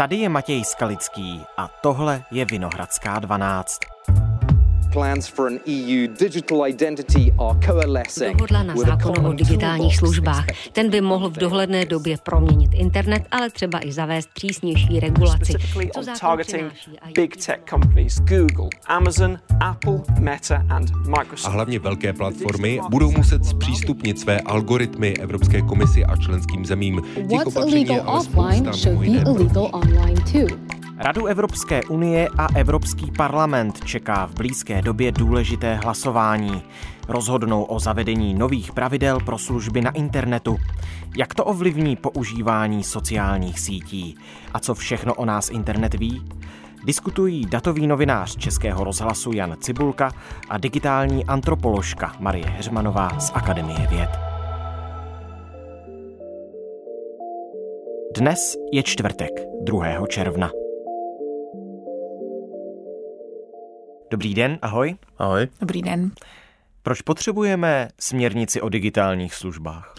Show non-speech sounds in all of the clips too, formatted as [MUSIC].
Tady je Matěj Skalický a tohle je Vinohradská 12. Plans for an EU digital identity are coalescing. Dohodla na zákonu o digitálních službách. Ten by mohl v dohledné době proměnit internet, ale třeba i zavést přísnější regulaci. Co jak big tech companies Google, Amazon, Apple, Meta and Microsoft. A hlavně velké platformy budou muset zpřístupnit své algoritmy Evropské komisi a členským zemím. Těch What's opatření je illegal ale spousta, mimo jiné Radu Evropské unie a Evropský parlament čeká v blízké době důležité hlasování. Rozhodnou o zavedení nových pravidel pro služby na internetu. Jak to ovlivní používání sociálních sítí? A co všechno o nás internet ví? Diskutují datový novinář Českého rozhlasu Jan Cibulka a digitální antropoložka Marie Heřmanová z Akademie věd. Dnes je čtvrtek, 2. června. Dobrý den, ahoj. Ahoj. Dobrý den. Proč potřebujeme směrnici o digitálních službách?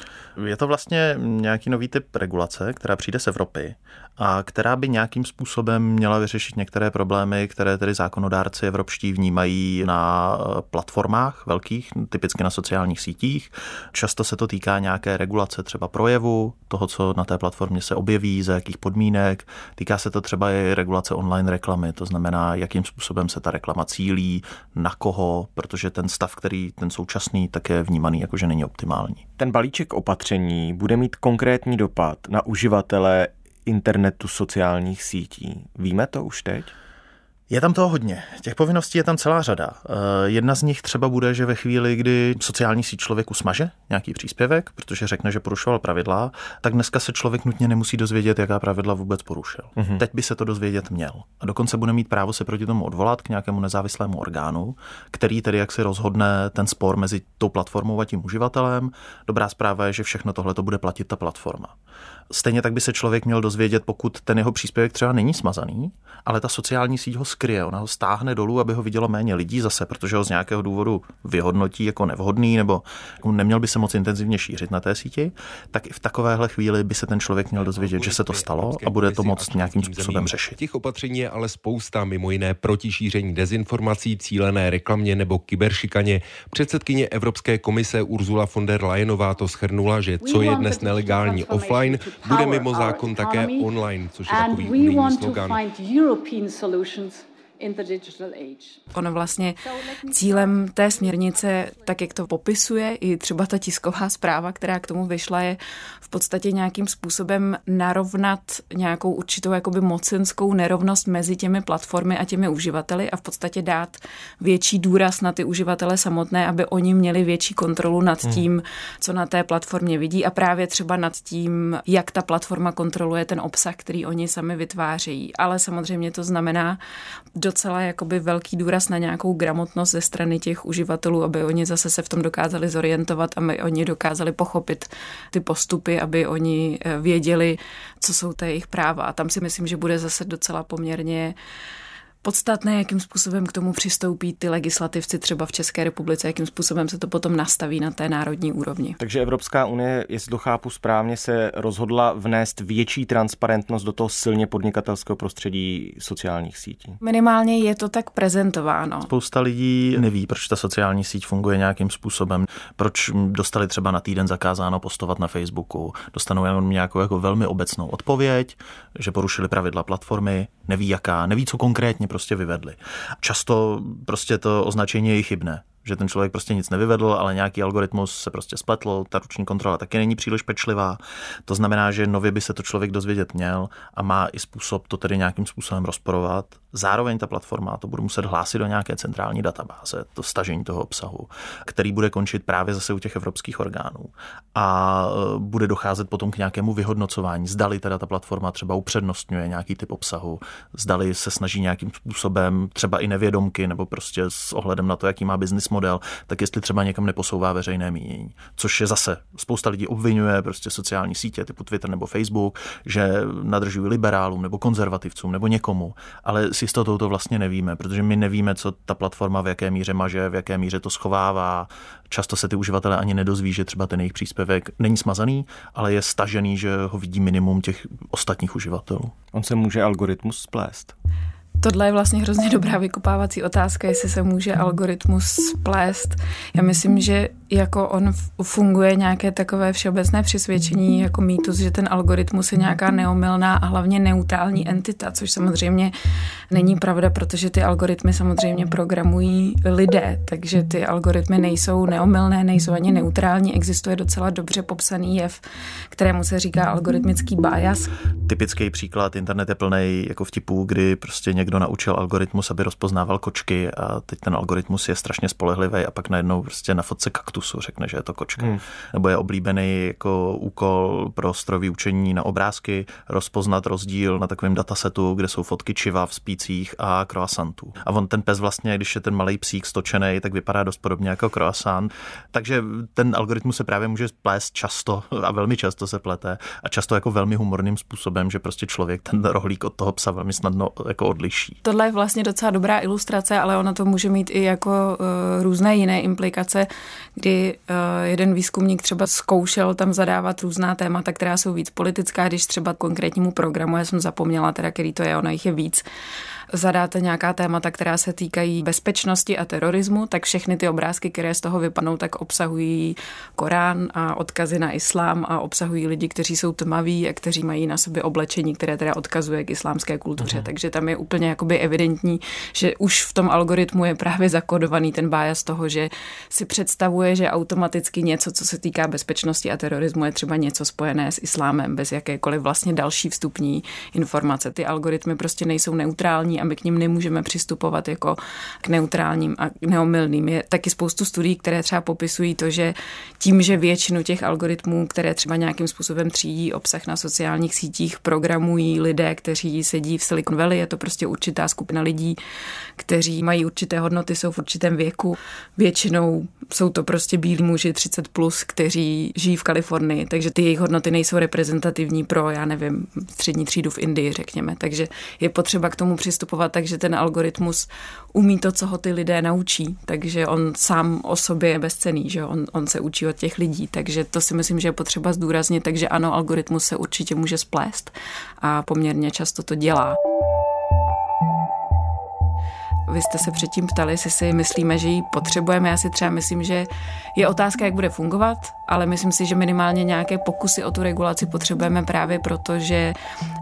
Je to vlastně nějaký nový typ regulace, která přijde z Evropy a která by nějakým způsobem měla vyřešit některé problémy, které tedy zákonodárci evropští vnímají na platformách velkých, typicky na sociálních sítích. Často se to týká nějaké regulace třeba projevu, toho, co na té platformě se objeví, za jakých podmínek. Týká se to třeba i regulace online reklamy, to znamená, jakým způsobem se ta reklama cílí, na koho, protože ten stav, který ten současný, tak je vnímaný jako, že není optimální. Ten balíček opatření bude mít konkrétní dopad na uživatele internetu sociálních sítí. Víme to už teď? Je tam toho hodně. Těch povinností je tam celá řada. Eh, Jedna z nich třeba bude, že ve chvíli, kdy sociální síť člověku smaže nějaký příspěvek, protože řekne, že porušoval pravidla, tak dneska se člověk nutně nemusí dozvědět, jaká pravidla vůbec porušil. Mm-hmm. Teď by se to dozvědět měl. A dokonce bude mít právo se proti tomu odvolat k nějakému nezávislému orgánu, který tedy jak si rozhodne ten spor mezi tou platformou a tím uživatelem. Dobrá zpráva je, že všechno tohle to bude platit ta platforma. Stejně tak by se člověk měl dozvědět, pokud ten jeho příspěvek třeba není smazaný, ale ta sociální síť ho skryje, ona ho stáhne dolů, aby ho vidělo méně lidí zase, protože ho z nějakého důvodu vyhodnotí jako nevhodný nebo jako neměl by se moc intenzivně šířit na té síti, tak i v takovéhle chvíli by se ten člověk měl dozvědět, že se to stalo a bude to moct nějakým způsobem řešit. Těch opatření je ale spousta, mimo jiné proti šíření dezinformací, cílené reklamě nebo kyberšikaně. Předsedkyně Evropské komise Ursula von der Leyenová to schrnula, že co je dnes nelegální offline, bude mimo zákon také online, což je takový unijní slogan. Ono vlastně cílem té směrnice, tak jak to popisuje, i třeba ta tisková zpráva, která k tomu vyšla, je v podstatě nějakým způsobem narovnat nějakou určitou jakoby mocenskou nerovnost mezi těmi platformy a těmi uživateli a v podstatě dát větší důraz na ty uživatele samotné, aby oni měli větší kontrolu nad tím, co na té platformě vidí a právě třeba nad tím, jak ta platforma kontroluje ten obsah, který oni sami vytvářejí. Ale samozřejmě to znamená docela jakoby velký důraz na nějakou gramotnost ze strany těch uživatelů, aby oni zase se v tom dokázali zorientovat, aby oni dokázali pochopit ty postupy, aby oni eh, věděli, co jsou ta jejich práva. A tam si myslím, že bude zase docela poměrně podstatné, jakým způsobem k tomu přistoupí ty legislativci třeba v České republice, jakým způsobem se to potom nastaví na té národní úrovni. Takže Evropská unie, jestli to chápu správně, se rozhodla vnést větší transparentnost do toho silně podnikatelského prostředí sociálních sítí. Minimálně je to tak prezentováno. Spousta lidí neví, proč ta sociální síť funguje nějakým způsobem, proč dostali třeba na týden zakázáno postovat na Facebooku, dostanou jenom nějakou jako velmi obecnou odpověď, že porušili pravidla platformy, neví jaká, neví, co konkrétně prostě vyvedli. Často prostě to označení je chybné že ten člověk prostě nic nevyvedl, ale nějaký algoritmus se prostě spletl, ta ruční kontrola taky není příliš pečlivá. To znamená, že nově by se to člověk dozvědět měl a má i způsob to tedy nějakým způsobem rozporovat. Zároveň ta platforma to bude muset hlásit do nějaké centrální databáze, to stažení toho obsahu, který bude končit právě zase u těch evropských orgánů. A e, bude docházet potom k nějakému vyhodnocování, zdali teda ta platforma třeba upřednostňuje nějaký typ obsahu, zdali se snaží nějakým způsobem třeba i nevědomky nebo prostě s ohledem na to, jaký má business model, tak jestli třeba někam neposouvá veřejné mínění. Což je zase spousta lidí obvinuje prostě sociální sítě typu Twitter nebo Facebook, že nadržují liberálům nebo konzervativcům nebo někomu, ale s jistotou to vlastně nevíme, protože my nevíme, co ta platforma v jaké míře maže, v jaké míře to schovává. Často se ty uživatelé ani nedozví, že třeba ten jejich příspěvek není smazaný, ale je stažený, že ho vidí minimum těch ostatních uživatelů. On se může algoritmus splést. Tohle je vlastně hrozně dobrá vykupávací otázka, jestli se může algoritmus splést. Já myslím, že jako on funguje nějaké takové všeobecné přesvědčení jako mýtus, že ten algoritmus je nějaká neomylná a hlavně neutrální entita, což samozřejmě není pravda, protože ty algoritmy samozřejmě programují lidé, takže ty algoritmy nejsou neomylné, nejsou ani neutrální, existuje docela dobře popsaný jev, kterému se říká algoritmický bias. Typický příklad, internet je plný jako vtipů, kdy prostě někdo naučil algoritmus, aby rozpoznával kočky a teď ten algoritmus je strašně spolehlivý a pak najednou prostě na fotce kaktusu řekne, že je to kočka. Hmm. Nebo je oblíbený jako úkol pro strojové učení na obrázky rozpoznat rozdíl na takovém datasetu, kde jsou fotky čiva v spících a croissantů. A on ten pes vlastně, když je ten malý psík stočený, tak vypadá dost podobně jako croissant. Takže ten algoritmus se právě může plést často a velmi často se plete a často jako velmi humorným způsobem, že prostě člověk ten rohlík od toho psa velmi snadno jako odliší. Tohle je vlastně docela dobrá ilustrace, ale ono to může mít i jako uh, různé jiné implikace, kdy uh, jeden výzkumník třeba zkoušel tam zadávat různá témata, která jsou víc politická, když třeba konkrétnímu programu, já jsem zapomněla teda, který to je, ono jich je víc, zadáte nějaká témata, která se týkají bezpečnosti a terorismu, tak všechny ty obrázky, které z toho vypadnou, tak obsahují Korán a odkazy na islám a obsahují lidi, kteří jsou tmaví a kteří mají na sobě oblečení, které teda odkazuje k islámské kultuře. Uh-huh. Takže tam je úplně jakoby evidentní, že už v tom algoritmu je právě zakodovaný ten bája z toho, že si představuje, že automaticky něco, co se týká bezpečnosti a terorismu, je třeba něco spojené s islámem bez jakékoliv vlastně další vstupní informace. Ty algoritmy prostě nejsou neutrální a my k ním nemůžeme přistupovat jako k neutrálním a neomylným. Je taky spoustu studií, které třeba popisují to, že tím, že většinu těch algoritmů, které třeba nějakým způsobem třídí obsah na sociálních sítích, programují lidé, kteří sedí v Silicon Valley, je to prostě určitá skupina lidí, kteří mají určité hodnoty, jsou v určitém věku. Většinou jsou to prostě bílí muži 30 plus, kteří žijí v Kalifornii, takže ty jejich hodnoty nejsou reprezentativní pro, já nevím, střední třídu v Indii, řekněme. Takže je potřeba k tomu přistupovat postupovat, takže ten algoritmus umí to, co ho ty lidé naučí. Takže on sám o sobě je bezcený, že on, on se učí od těch lidí. Takže to si myslím, že je potřeba zdůraznit. Takže ano, algoritmus se určitě může splést a poměrně často to dělá. Vy jste se předtím ptali, jestli si myslíme, že ji potřebujeme. Já si třeba myslím, že je otázka, jak bude fungovat, ale myslím si, že minimálně nějaké pokusy o tu regulaci potřebujeme právě proto, že,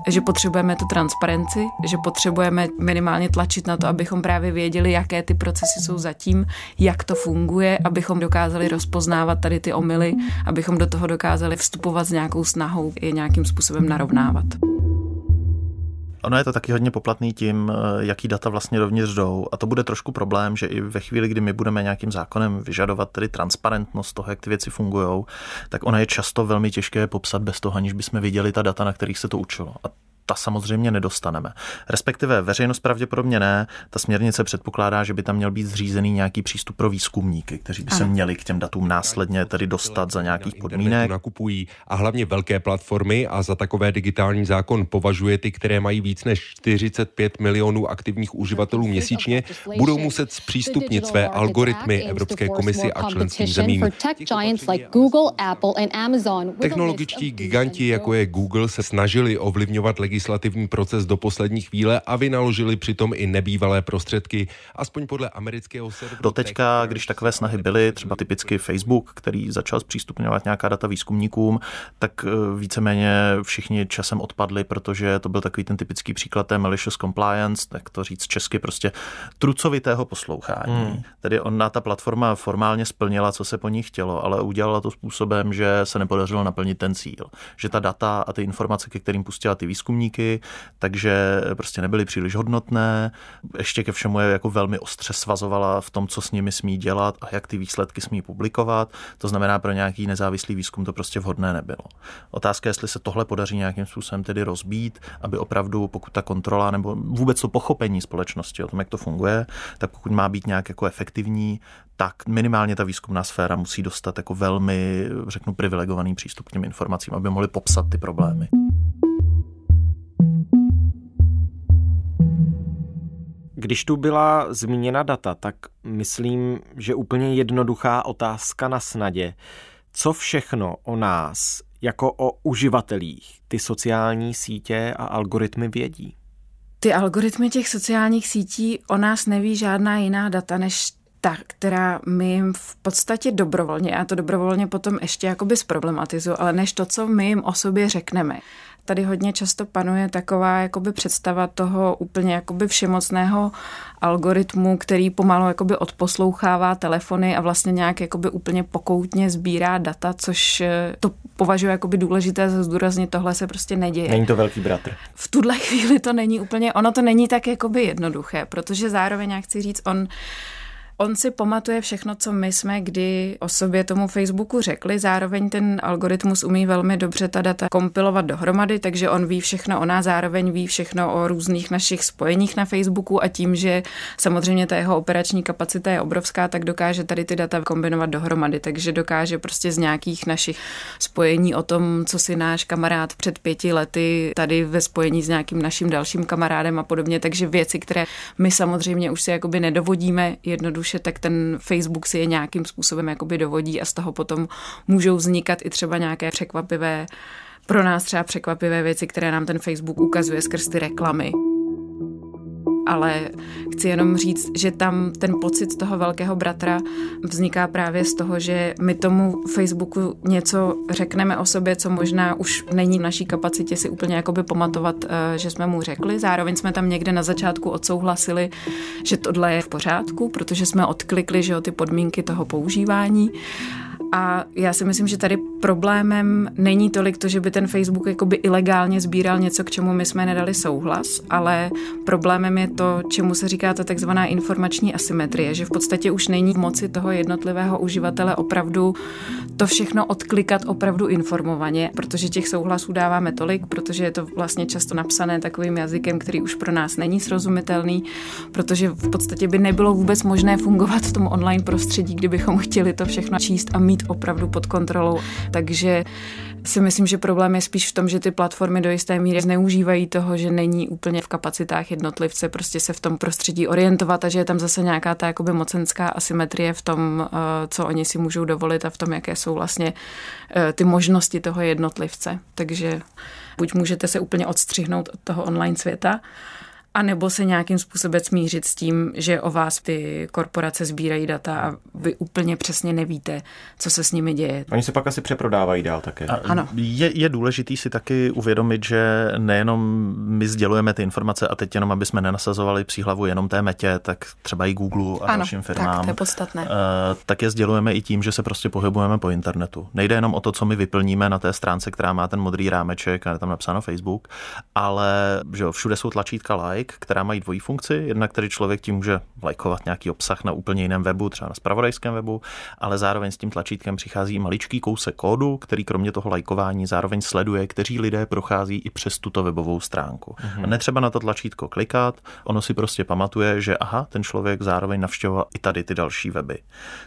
že potřebujeme tu transparenci, že potřebujeme minimálně tlačit na to, abychom právě věděli, jaké ty procesy jsou zatím, jak to funguje, abychom dokázali rozpoznávat tady ty omily, abychom do toho dokázali vstupovat s nějakou snahou je nějakým způsobem narovnávat. Ono je to taky hodně poplatný tím, eh, jaký data vlastně dovnitř jdou. A to bude trošku problém, že i ve chvíli, kdy my budeme nějakým zákonem vyžadovat tedy transparentnost toho, jak ty věci fungují, tak ono je často velmi těžké popsat bez toho, aniž bychom viděli ta data, na kterých se to učilo. A ta samozřejmě nedostaneme. Respektive veřejnost pravděpodobně ne. Ta směrnice předpokládá, že by tam měl být zřízený nějaký přístup pro výzkumníky, kteří by se měli k těm datům následně tedy dostat za nějakých podmínek. Nakupují a hlavně velké platformy a za takové digitální zákon považuje ty, které mají víc než 45 milionů aktivních uživatelů měsíčně, budou muset zpřístupnit své algoritmy Evropské komisi a členským zemím. Technologičtí giganti, jako je Google, se snažili ovlivňovat legislativu legislativní proces do poslední chvíle a vynaložili přitom i nebývalé prostředky, aspoň podle amerického serveru. Doteďka, když takové snahy byly, třeba typicky Facebook, který začal zpřístupňovat nějaká data výzkumníkům, tak eh, víceméně všichni časem odpadli, protože to byl takový ten typický příklad té malicious compliance, tak to říct česky prostě trucovitého poslouchání. Hmm. Tedy ona ta platforma formálně splnila, co se po ní chtělo, ale udělala to způsobem, že se nepodařilo naplnit ten cíl. Že ta data a ty informace, ke kterým pustila ty výzkumníky, podniky, takže prostě nebyly příliš hodnotné. Ještě ke všemu je jako velmi ostře svazovala v tom, co s nimi smí dělat a jak ty výsledky smí publikovat. To znamená, pro nějaký nezávislý výzkum to prostě vhodné nebylo. Otázka je, jestli se tohle podaří nějakým způsobem tedy rozbít, aby opravdu, pokud ta kontrola nebo vůbec to pochopení společnosti o tom, jak to funguje, tak pokud má být nějak jako efektivní, tak minimálně ta výzkumná sféra musí dostat jako velmi, řeknu, privilegovaný přístup k těm informacím, aby mohli popsat ty problémy. Když tu byla zmíněna data, tak myslím, že úplně jednoduchá otázka na snadě. Co všechno o nás, jako o uživatelích, ty sociální sítě a algoritmy vědí? Ty algoritmy těch sociálních sítí o nás neví žádná jiná data, než ta, která my jim v podstatě dobrovolně, a to dobrovolně potom ještě jakoby zproblematizu, ale než to, co my jim o sobě řekneme. Tady hodně často panuje taková jakoby představa toho úplně jakoby všemocného algoritmu, který pomalu jakoby odposlouchává telefony a vlastně nějak jakoby úplně pokoutně sbírá data, což eh, to považuji jakoby důležité zdůraznit, tohle se prostě neděje. Není to velký bratr. V tuhle chvíli to není úplně, ono to není tak jakoby jednoduché, protože zároveň, já chci říct, on On si pamatuje všechno, co my jsme kdy o sobě tomu Facebooku řekli. Zároveň ten algoritmus umí velmi dobře ta data kompilovat dohromady, takže on ví všechno o nás, zároveň ví všechno o různých našich spojeních na Facebooku a tím, že samozřejmě ta jeho operační kapacita je obrovská, tak dokáže tady ty data kombinovat dohromady. Takže dokáže prostě z nějakých našich spojení o tom, co si náš kamarád před pěti lety tady ve spojení s nějakým naším dalším kamarádem a podobně. Takže věci, které my samozřejmě už si jakoby nedovodíme jednoduše jednoduše, tak ten Facebook si je nějakým způsobem jakoby dovodí a z toho potom můžou vznikat i třeba nějaké překvapivé pro nás třeba překvapivé věci, které nám ten Facebook ukazuje skrz ty reklamy ale chci jenom říct, že tam ten pocit toho velkého bratra vzniká právě z toho, že my tomu Facebooku něco řekneme o sobě, co možná už není v naší kapacitě si úplně jakoby pamatovat, eh, že jsme mu řekli. Zároveň jsme tam někde na začátku odsouhlasili, že tohle je v pořádku, protože jsme odklikli, že o ty podmínky toho používání. A já si myslím, že tady problémem není tolik to, že by ten Facebook jakoby ilegálně sbíral něco, k čemu my jsme nedali souhlas, ale problémem je to, čemu se říká ta takzvaná informační asymetrie, že v podstatě už není v moci toho jednotlivého uživatele opravdu to všechno odklikat opravdu informovaně, protože těch souhlasů dáváme tolik, protože je to vlastně často napsané takovým jazykem, který už pro nás není srozumitelný, protože v podstatě by nebylo vůbec možné fungovat v tom online prostředí, kdybychom chtěli to všechno číst a mít opravdu pod kontrolou. Takže si myslím, že problém je spíš v tom, že ty platformy do jisté míry zneužívají toho, že není úplně v kapacitách jednotlivce prostě se v tom prostředí orientovat a že je tam zase nějaká ta jakoby mocenská asymetrie v tom, eh, co oni si můžou dovolit a v tom, jaké jsou vlastně eh, ty možnosti toho jednotlivce. Takže buď můžete se úplně odstřihnout od toho online světa, a nebo se nějakým způsobem smířit s tím, že o vás ty korporace sbírají data a vy úplně přesně nevíte, co se s nimi děje. Oni se pak asi přeprodávají dál také. A, ano. Je, je důležitý si taky uvědomit, že nejenom my sdělujeme ty informace a teď jenom, aby jsme nenasazovali příhlavu jenom té metě, tak třeba i Google a ano, dalším firmám. Tak, to je podstatné. Uh, tak je sdělujeme i tím, že se prostě pohybujeme po internetu. Nejde jenom o to, co my vyplníme na té stránce, která má ten modrý rámeček a je tam napsáno Facebook, ale že jo, všude jsou tlačítka like, like, která mají dvojí funkci. Jedna, který člověk tím může lajkovat nějaký obsah na úplně jiném webu, třeba na spravodajském webu, ale zároveň s tím tlačítkem přichází maličký kousek kódu, který kromě toho lajkování zároveň sleduje, kteří lidé prochází i přes tuto webovou stránku. Mm-hmm. A netřeba na to tlačítko klikat, ono si prostě pamatuje, že aha, ten člověk zároveň navštěvoval i tady ty další weby.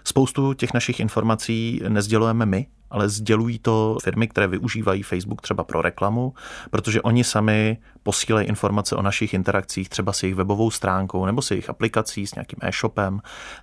Spoustu těch našich informací nezdělujeme my, ale sdělují to firmy, které využívají Facebook třeba pro reklamu, protože oni sami posílají informace o našich interakcích třeba s jejich webovou stránkou nebo s jejich aplikací, s nějakým e-shopem,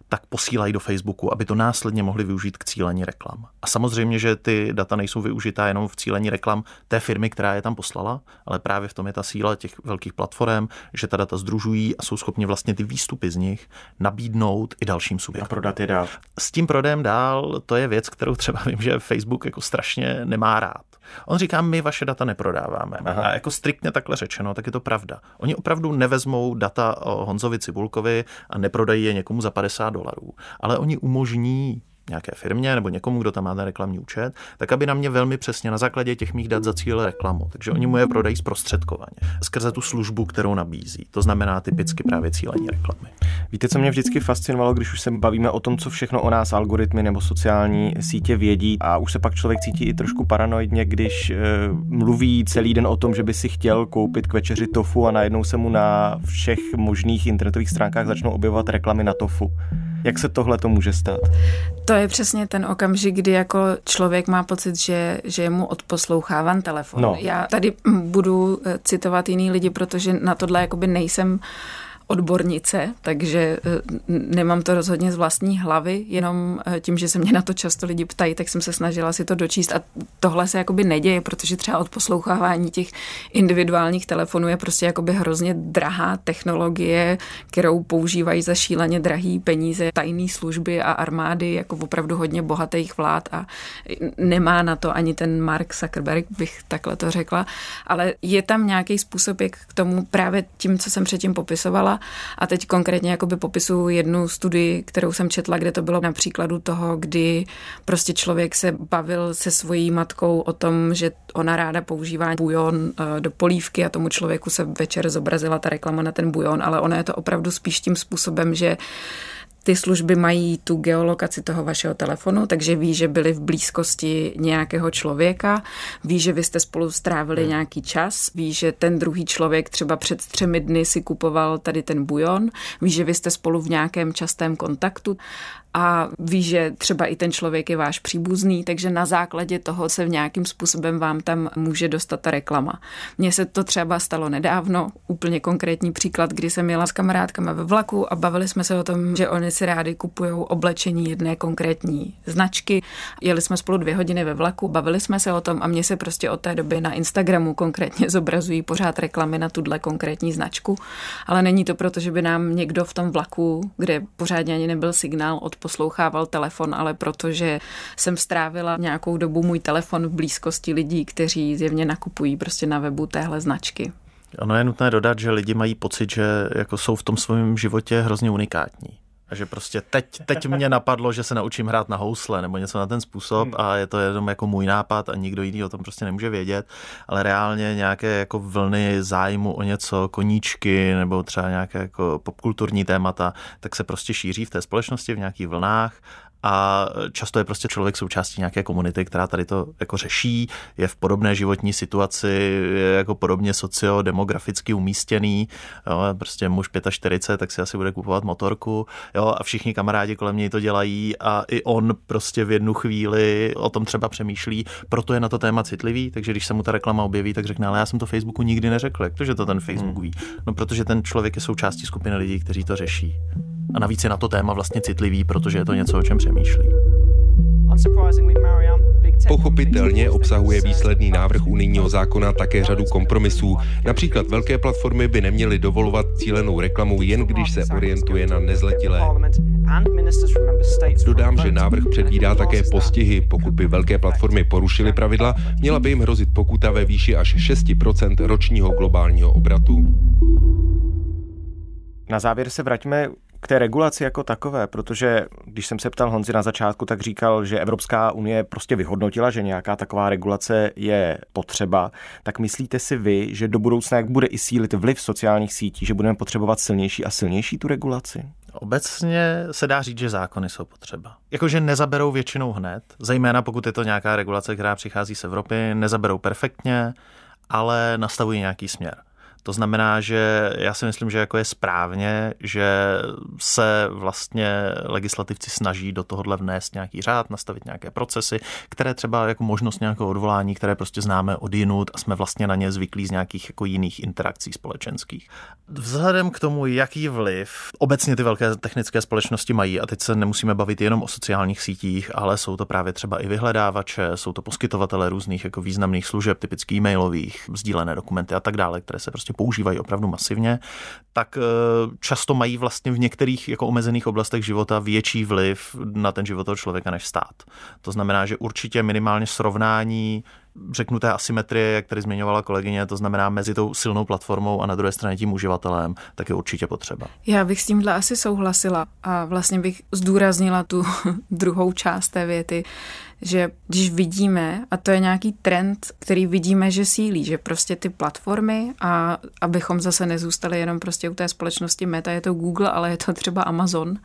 tak posílají do Facebooku, aby to následně mohli využít k cílení reklam. A samozřejmě, že ty data nejsou využitá jenom v cílení reklam té firmy, která je tam poslala, ale právě v tom je ta síla těch velkých platform, že ta data združují a jsou schopni vlastně ty výstupy z nich nabídnout i dalším subjektům. A prodat je dál. S tím prodejem dál, to je věc, kterou třeba vím, že Facebook jako strašně nemá rád. On říká, my vaše data neprodáváme. Aha. A jako striktně takhle řečeno, tak je to pravda. Oni opravdu nevezmou data o Honzovi Cibulkovi a neprodají je někomu za 50 dolarů. Ale oni umožní nějaké firmě nebo někomu, kdo tam má ten reklamní účet, tak aby na mě velmi přesně na základě těch mých dat zacílil reklamu. Takže oni mu je prodají zprostředkovaně skrze tu službu, kterou nabízí. To znamená typicky právě cílení reklamy. Víte, co mě vždycky fascinovalo, když už se bavíme o tom, co všechno o nás algoritmy nebo sociální sítě vědí a už se pak člověk cítí i trošku paranoidně, když e, mluví celý den o tom, že by si chtěl koupit k večeři tofu a najednou se mu na všech možných internetových stránkách začnou objevovat reklamy na tofu. Jak se tohle to může stát? To je přesně ten okamžik, kdy jako člověk má pocit, že, že je mu odposloucháván telefon. No. Já tady budu eh, citovat jiný lidi, protože na tohle jakoby nejsem odbornice, takže eh, nemám to rozhodně z vlastní hlavy, jenom eh, tím, že se mě na to často lidi ptají, tak jsem se snažila si to dočíst. A tohle se jakoby neděje, protože třeba od poslouchávání těch individuálních telefonů je prostě jakoby hrozně drahá technologie, kterou používají za šíleně drahý peníze tajné služby a armády jako opravdu hodně bohatých vlád. A nemá na to ani ten Mark Zuckerberg, bych takhle to řekla, ale je tam nějaký způsob, jak k tomu právě tím, co jsem předtím popisovala, a teď konkrétně jakoby popisuju jednu studii, kterou jsem četla, kde to bylo na příkladu toho, kdy prostě člověk se bavil se svojí matkou o tom, že ona ráda používá bujon eh, do polívky a tomu člověku se večer zobrazila ta reklama na ten bujon, ale ona je to opravdu spíš tím způsobem, že ty služby mají tu geolokaci toho vašeho telefonu, takže ví, že byli v blízkosti nějakého člověka, ví, že vy jste spolu strávili hmm. nějaký čas, ví, že ten druhý člověk třeba před třemi dny si kupoval tady ten bujon, ví, že vy jste spolu v nějakém častém kontaktu a ví, že třeba i ten člověk je váš příbuzný, takže na základě toho se v nějakým způsobem vám tam může dostat ta reklama. Mně se to třeba stalo nedávno, úplně konkrétní příklad, kdy jsem jela s kamarádkami ve vlaku a bavili jsme se o tom, že oni si rádi kupují oblečení jedné konkrétní značky. Jeli jsme spolu dvě hodiny ve vlaku, bavili jsme se o tom a mně se prostě od té doby na Instagramu konkrétně [LAUGHS] zobrazují pořád reklamy na tuhle konkrétní značku, ale není to proto, že by nám někdo v tom vlaku, kde pořádně ani nebyl signál od poslouchával telefon, ale protože jsem strávila nějakou dobu můj telefon v blízkosti lidí, kteří zjevně nakupují prostě na webu téhle značky. Ono je nutné dodat, že lidi mají pocit, že jako jsou v tom svém životě hrozně unikátní. A že prostě teď, teď mě napadlo, že se naučím hrát na housle nebo něco na ten způsob hmm. a je to jenom jako můj nápad a nikdo jiný o tom prostě nemůže vědět, ale reálně nějaké jako vlny zájmu o něco, koníčky nebo třeba nějaké jako popkulturní témata, tak se prostě šíří v té společnosti v nějakých vlnách a často je prostě člověk součástí nějaké komunity, která tady to jako řeší, je v podobné životní situaci, je jako podobně sociodemograficky umístěný, jo, prostě muž 45, tak si asi bude kupovat motorku, jo, a všichni kamarádi kolem něj to dělají a i on prostě v jednu chvíli o tom třeba přemýšlí, proto je na to téma citlivý, takže když se mu ta reklama objeví, tak řekne, ale já jsem to Facebooku nikdy neřekl, jak to, že to ten Facebook hmm. ví? No, protože ten člověk je součástí skupiny lidí, kteří to řeší. A navíc je na to téma vlastně citlivý, protože je to něco, o čem přemýšlí. Pochopitelně obsahuje výsledný návrh unijního zákona také řadu kompromisů. Například velké platformy by neměly dovolovat cílenou reklamu jen když se orientuje na nezletilé. Dodám, že návrh předvídá také postihy. Pokud by velké platformy porušily pravidla, měla by jim hrozit pokuta ve výši až 6% ročního globálního obratu. Na závěr se vraťme k té regulaci jako takové, protože když jsem se ptal Honzi na začátku, tak říkal, že Evropská unie prostě vyhodnotila, že nějaká taková regulace je potřeba. Tak myslíte si vy, že do budoucna, jak bude i sílit vliv sociálních sítí, že budeme potřebovat silnější a silnější tu regulaci? Obecně se dá říct, že zákony jsou potřeba. Jakože nezaberou většinou hned, zejména pokud je to nějaká regulace, která přichází z Evropy, nezaberou perfektně, ale nastavují nějaký směr. To znamená, že já si myslím, že jako je správně, že se vlastně legislativci snaží do tohohle vnést nějaký řád, nastavit nějaké procesy, které třeba jako možnost nějakého odvolání, které prostě známe od jinut a jsme vlastně na ně zvyklí z nějakých jako jiných interakcí společenských. Vzhledem k tomu, jaký vliv obecně ty velké technické společnosti mají, a teď se nemusíme bavit jenom o sociálních sítích, ale jsou to právě třeba i vyhledávače, jsou to poskytovatele různých jako významných služeb, typicky e-mailových, sdílené dokumenty a tak dále, které se prostě používají opravdu masivně, tak eh, často mají vlastně v některých jako omezených oblastech života větší vliv na ten život toho člověka než stát. To znamená, že určitě minimálně srovnání řeknu té asymetrie, jak tady zmiňovala kolegyně, to znamená mezi tou silnou platformou a na druhé straně tím uživatelem, tak je určitě potřeba. Já bych s tímhle asi souhlasila a vlastně bych zdůraznila tu [LAUGHS] druhou část té věty, že když vidíme, a to je nějaký trend, který vidíme, že sílí, že prostě ty platformy a abychom zase nezůstali jenom prostě u té společnosti Meta, je to Google, ale je to třeba Amazon,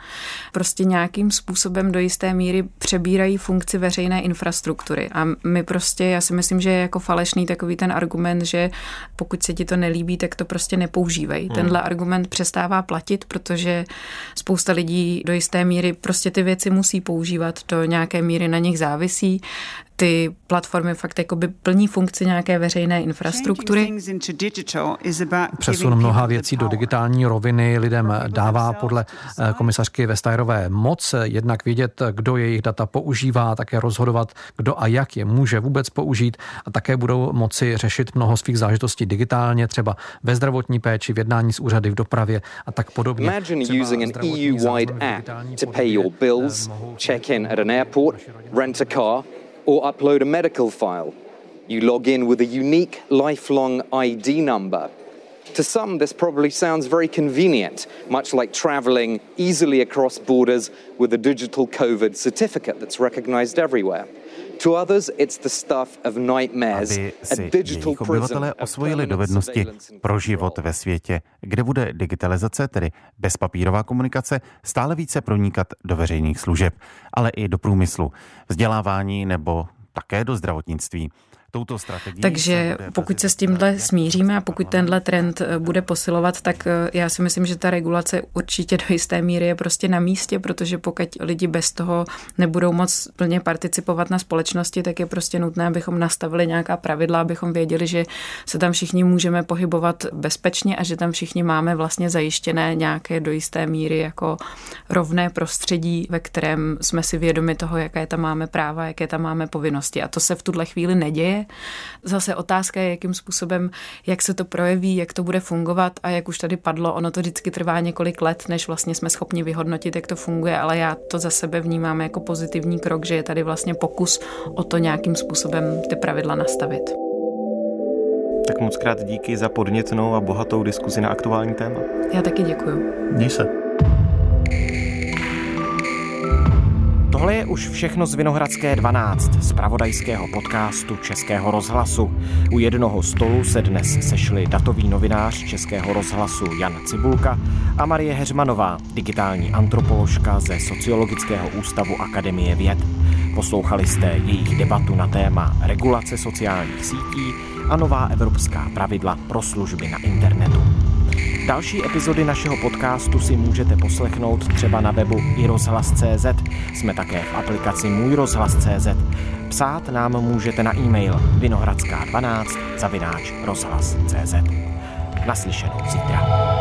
prostě nějakým způsobem do jisté míry přebírají funkci veřejné infrastruktury. A my prostě, já si myslím, že je jako falešný takový ten argument, že pokud se ti to nelíbí, tak to prostě nepoužívej. Hmm. Tenhle argument přestává platit, protože spousta lidí do jisté míry prostě ty věci musí používat, do nějaké míry na nich závisí závisí. Ty platformy fakt jakoby plní funkci nějaké veřejné infrastruktury. Přesun mnoha věcí do digitální roviny lidem dává podle eh, komisařky Vestajerové moc jednak vědět, kdo jejich data používá, také rozhodovat, kdo a jak je může vůbec použít a také budou moci řešit mnoho svých zážitostí digitálně, třeba ve zdravotní péči, v jednání s úřady, v dopravě a tak podobně. Imagine using an EU-wide app to pay your bills, check in at an airport, rent a car or upload a medical file. You log in with a unique lifelong ID number. To some, this probably sounds very convenient, much like traveling easily across borders with a digital COVID certificate that's recognized everywhere. Aby si jejich obyvatelé osvojili dovednosti pro život ve světě, kde bude digitalizace, tedy bezpapírová komunikace, stále více pronikat do veřejných služeb, ale i do průmyslu, vzdělávání nebo také do zdravotnictví touto strategií. Takže pokud se s tímhle smíříme a pokud tenhle trend eh, bude posilovat, tak eh, já si myslím, že ta regulace určitě [LAUGHS] do jisté míry je prostě na místě, protože pokud lidi bez toho nebudou moc plně participovat na společnosti, tak je prostě nutné, abychom nastavili nějaká pravidla, abychom věděli, že se tam všichni můžeme pohybovat bezpečně a že tam všichni máme vlastně zajištěné nějaké do jisté míry jako rovné prostředí, ve kterém jsme si vědomi toho, jaké tam máme práva, jaké tam máme povinnosti. A to se v tuhle chvíli neděje. Zase otázka je, jakým způsobem, jak se to projeví, jak to bude fungovat a jak už tady padlo, ono to vždycky trvá několik let, než vlastně jsme schopni vyhodnotit, jak to funguje, ale já to za sebe vnímám jako pozitivní krok, že je tady vlastně pokus o to nějakým způsobem ty pravidla nastavit. Tak moc krát díky za podnětnou a bohatou diskuzi na aktuální téma. Já taky děkuju. Měj se. Tohle je už všechno z Vinohradské 12, z pravodajského podcastu Českého rozhlasu. U jednoho stolu se dnes sešli datový novinář Českého rozhlasu Jan Cibulka a Marie Heřmanová, digitální antropoložka ze Sociologického ústavu Akademie věd. Poslouchali jste jejich debatu na téma regulace sociálních sítí a nová evropská pravidla pro služby na internetu. Další epizody našeho podcastu si můžete poslechnout třeba na webu iRozhlas.cz. Jsme také v aplikaci Můj rozhlas.cz. Psát nám můžete na e-mail vinohradská12 zavináč rozhlas.cz. Naslyšenou zítra.